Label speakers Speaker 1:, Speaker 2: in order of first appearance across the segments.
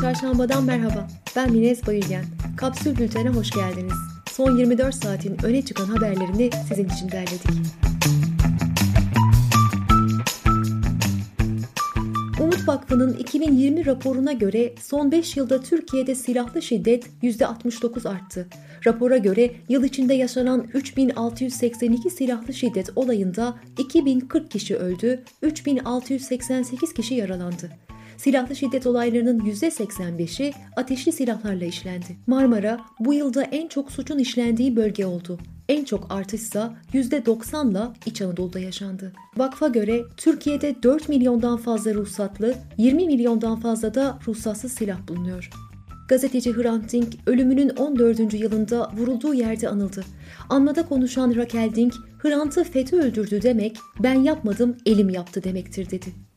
Speaker 1: Çarşambadan merhaba. Ben Minez Bayülgen. Kapsül Bülten'e hoş geldiniz. Son 24 saatin öne çıkan haberlerini sizin için derledik. Umut Vakfı'nın 2020 raporuna göre son 5 yılda Türkiye'de silahlı şiddet %69 arttı. Rapora göre yıl içinde yaşanan 3682 silahlı şiddet olayında 2040 kişi öldü, 3688 kişi yaralandı. Silahlı şiddet olaylarının %85'i ateşli silahlarla işlendi. Marmara bu yılda en çok suçun işlendiği bölge oldu. En çok artışsa %90'la İç Anadolu'da yaşandı. Vakfa göre Türkiye'de 4 milyondan fazla ruhsatlı, 20 milyondan fazla da ruhsatsız silah bulunuyor. Gazeteci Hrant Dink ölümünün 14. yılında vurulduğu yerde anıldı. Anmada konuşan Raquel Dink, Hrant'ı FETÖ öldürdü demek, ben yapmadım elim yaptı demektir dedi.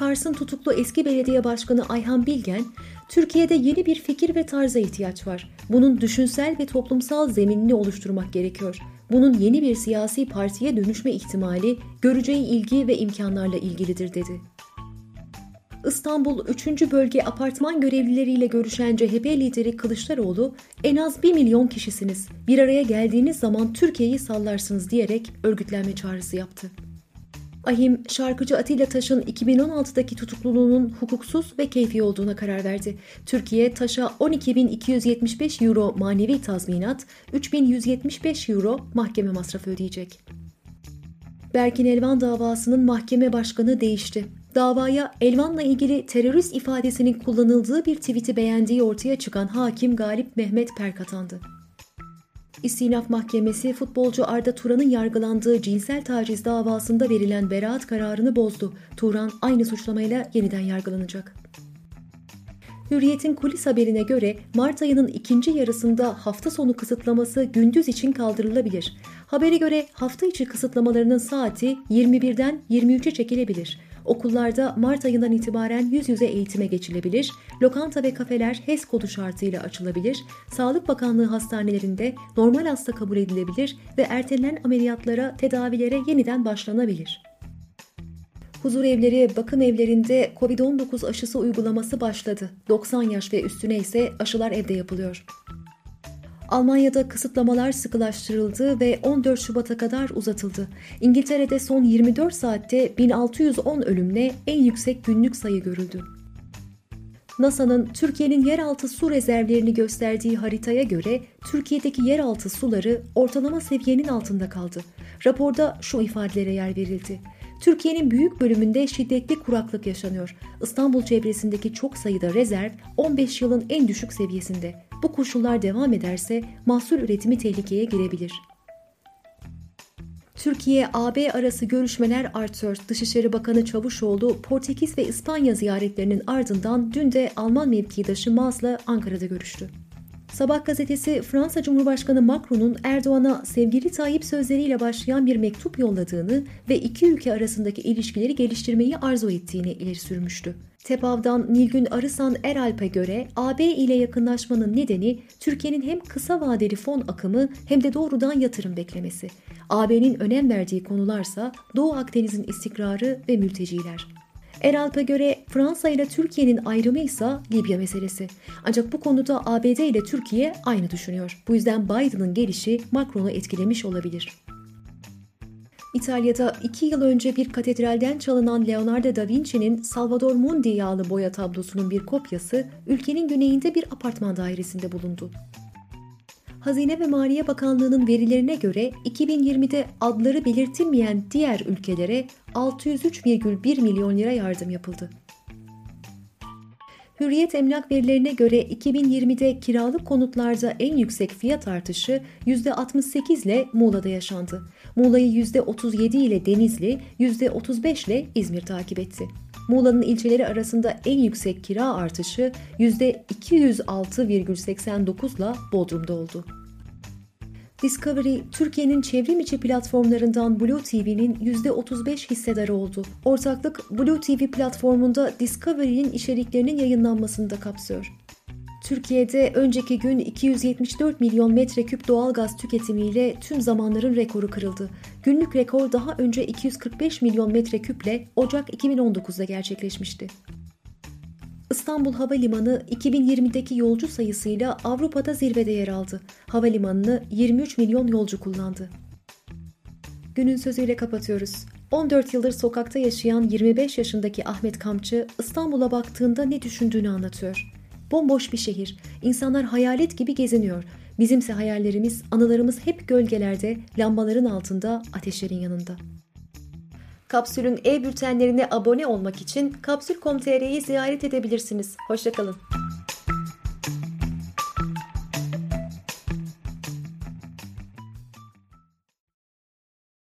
Speaker 1: Kars'ın tutuklu eski belediye başkanı Ayhan Bilgen, Türkiye'de yeni bir fikir ve tarza ihtiyaç var. Bunun düşünsel ve toplumsal zeminini oluşturmak gerekiyor. Bunun yeni bir siyasi partiye dönüşme ihtimali, göreceği ilgi ve imkanlarla ilgilidir dedi. İstanbul 3. Bölge apartman görevlileriyle görüşen CHP lideri Kılıçdaroğlu, en az 1 milyon kişisiniz, bir araya geldiğiniz zaman Türkiye'yi sallarsınız diyerek örgütlenme çağrısı yaptı. Ahim, şarkıcı Atilla Taş'ın 2016'daki tutukluluğunun hukuksuz ve keyfi olduğuna karar verdi. Türkiye Taş'a 12.275 euro manevi tazminat, 3.175 euro mahkeme masrafı ödeyecek. Berkin Elvan davasının mahkeme başkanı değişti. Davaya Elvan'la ilgili terörist ifadesinin kullanıldığı bir tweet'i beğendiği ortaya çıkan hakim Galip Mehmet Perk atandı. İstinaf Mahkemesi futbolcu Arda Turan'ın yargılandığı cinsel taciz davasında verilen beraat kararını bozdu. Turan aynı suçlamayla yeniden yargılanacak. Hürriyet'in kulis haberine göre Mart ayının ikinci yarısında hafta sonu kısıtlaması gündüz için kaldırılabilir. Habere göre hafta içi kısıtlamalarının saati 21'den 23'e çekilebilir. Okullarda Mart ayından itibaren yüz yüze eğitime geçilebilir, lokanta ve kafeler HES kodu şartıyla açılabilir, Sağlık Bakanlığı hastanelerinde normal hasta kabul edilebilir ve ertelenen ameliyatlara, tedavilere yeniden başlanabilir. Huzur evleri, bakım evlerinde COVID-19 aşısı uygulaması başladı. 90 yaş ve üstüne ise aşılar evde yapılıyor. Almanya'da kısıtlamalar sıkılaştırıldı ve 14 Şubat'a kadar uzatıldı. İngiltere'de son 24 saatte 1610 ölümle en yüksek günlük sayı görüldü. NASA'nın Türkiye'nin yeraltı su rezervlerini gösterdiği haritaya göre Türkiye'deki yeraltı suları ortalama seviyenin altında kaldı. Raporda şu ifadelere yer verildi. Türkiye'nin büyük bölümünde şiddetli kuraklık yaşanıyor. İstanbul çevresindeki çok sayıda rezerv 15 yılın en düşük seviyesinde. Bu koşullar devam ederse mahsul üretimi tehlikeye girebilir. Türkiye-AB arası görüşmeler artıyor. Dışişleri Bakanı Çavuşoğlu, Portekiz ve İspanya ziyaretlerinin ardından dün de Alman mevkidaşı Maz'la Ankara'da görüştü. Sabah gazetesi Fransa Cumhurbaşkanı Macron'un Erdoğan'a sevgili Tayyip sözleriyle başlayan bir mektup yolladığını ve iki ülke arasındaki ilişkileri geliştirmeyi arzu ettiğini ileri sürmüştü. TEPAV'dan Nilgün Arısan Eralp'e göre AB ile yakınlaşmanın nedeni Türkiye'nin hem kısa vadeli fon akımı hem de doğrudan yatırım beklemesi. AB'nin önem verdiği konularsa Doğu Akdeniz'in istikrarı ve mülteciler. Eralp'e göre Fransa ile Türkiye'nin ayrımı ise Libya meselesi. Ancak bu konuda ABD ile Türkiye aynı düşünüyor. Bu yüzden Biden'ın gelişi Macron'u etkilemiş olabilir. İtalya'da iki yıl önce bir katedralden çalınan Leonardo da Vinci'nin Salvador Mundi yağlı boya tablosunun bir kopyası ülkenin güneyinde bir apartman dairesinde bulundu. Hazine ve Maliye Bakanlığı'nın verilerine göre 2020'de adları belirtilmeyen diğer ülkelere 603,1 milyon lira yardım yapıldı. Hürriyet emlak verilerine göre 2020'de kiralık konutlarda en yüksek fiyat artışı %68 ile Muğla'da yaşandı. Muğla'yı %37 ile Denizli, %35 ile İzmir takip etti. Muğla'nın ilçeleri arasında en yüksek kira artışı %206,89 ile Bodrum'da oldu. Discovery, Türkiye'nin çevrim içi platformlarından Blue TV'nin %35 hissedarı oldu. Ortaklık, Blue TV platformunda Discovery'nin içeriklerinin yayınlanmasını da kapsıyor. Türkiye'de önceki gün 274 milyon metreküp doğalgaz tüketimiyle tüm zamanların rekoru kırıldı. Günlük rekor daha önce 245 milyon metreküple Ocak 2019'da gerçekleşmişti. İstanbul Havalimanı 2020'deki yolcu sayısıyla Avrupa'da zirvede yer aldı. Havalimanını 23 milyon yolcu kullandı. Günün sözüyle kapatıyoruz. 14 yıldır sokakta yaşayan 25 yaşındaki Ahmet Kamçı İstanbul'a baktığında ne düşündüğünü anlatıyor. Bomboş bir şehir. İnsanlar hayalet gibi geziniyor. Bizimse hayallerimiz, anılarımız hep gölgelerde, lambaların altında, ateşlerin yanında. Kapsül'ün e-bültenlerine abone olmak için kapsül.com.tr'yi ziyaret edebilirsiniz. Hoşçakalın.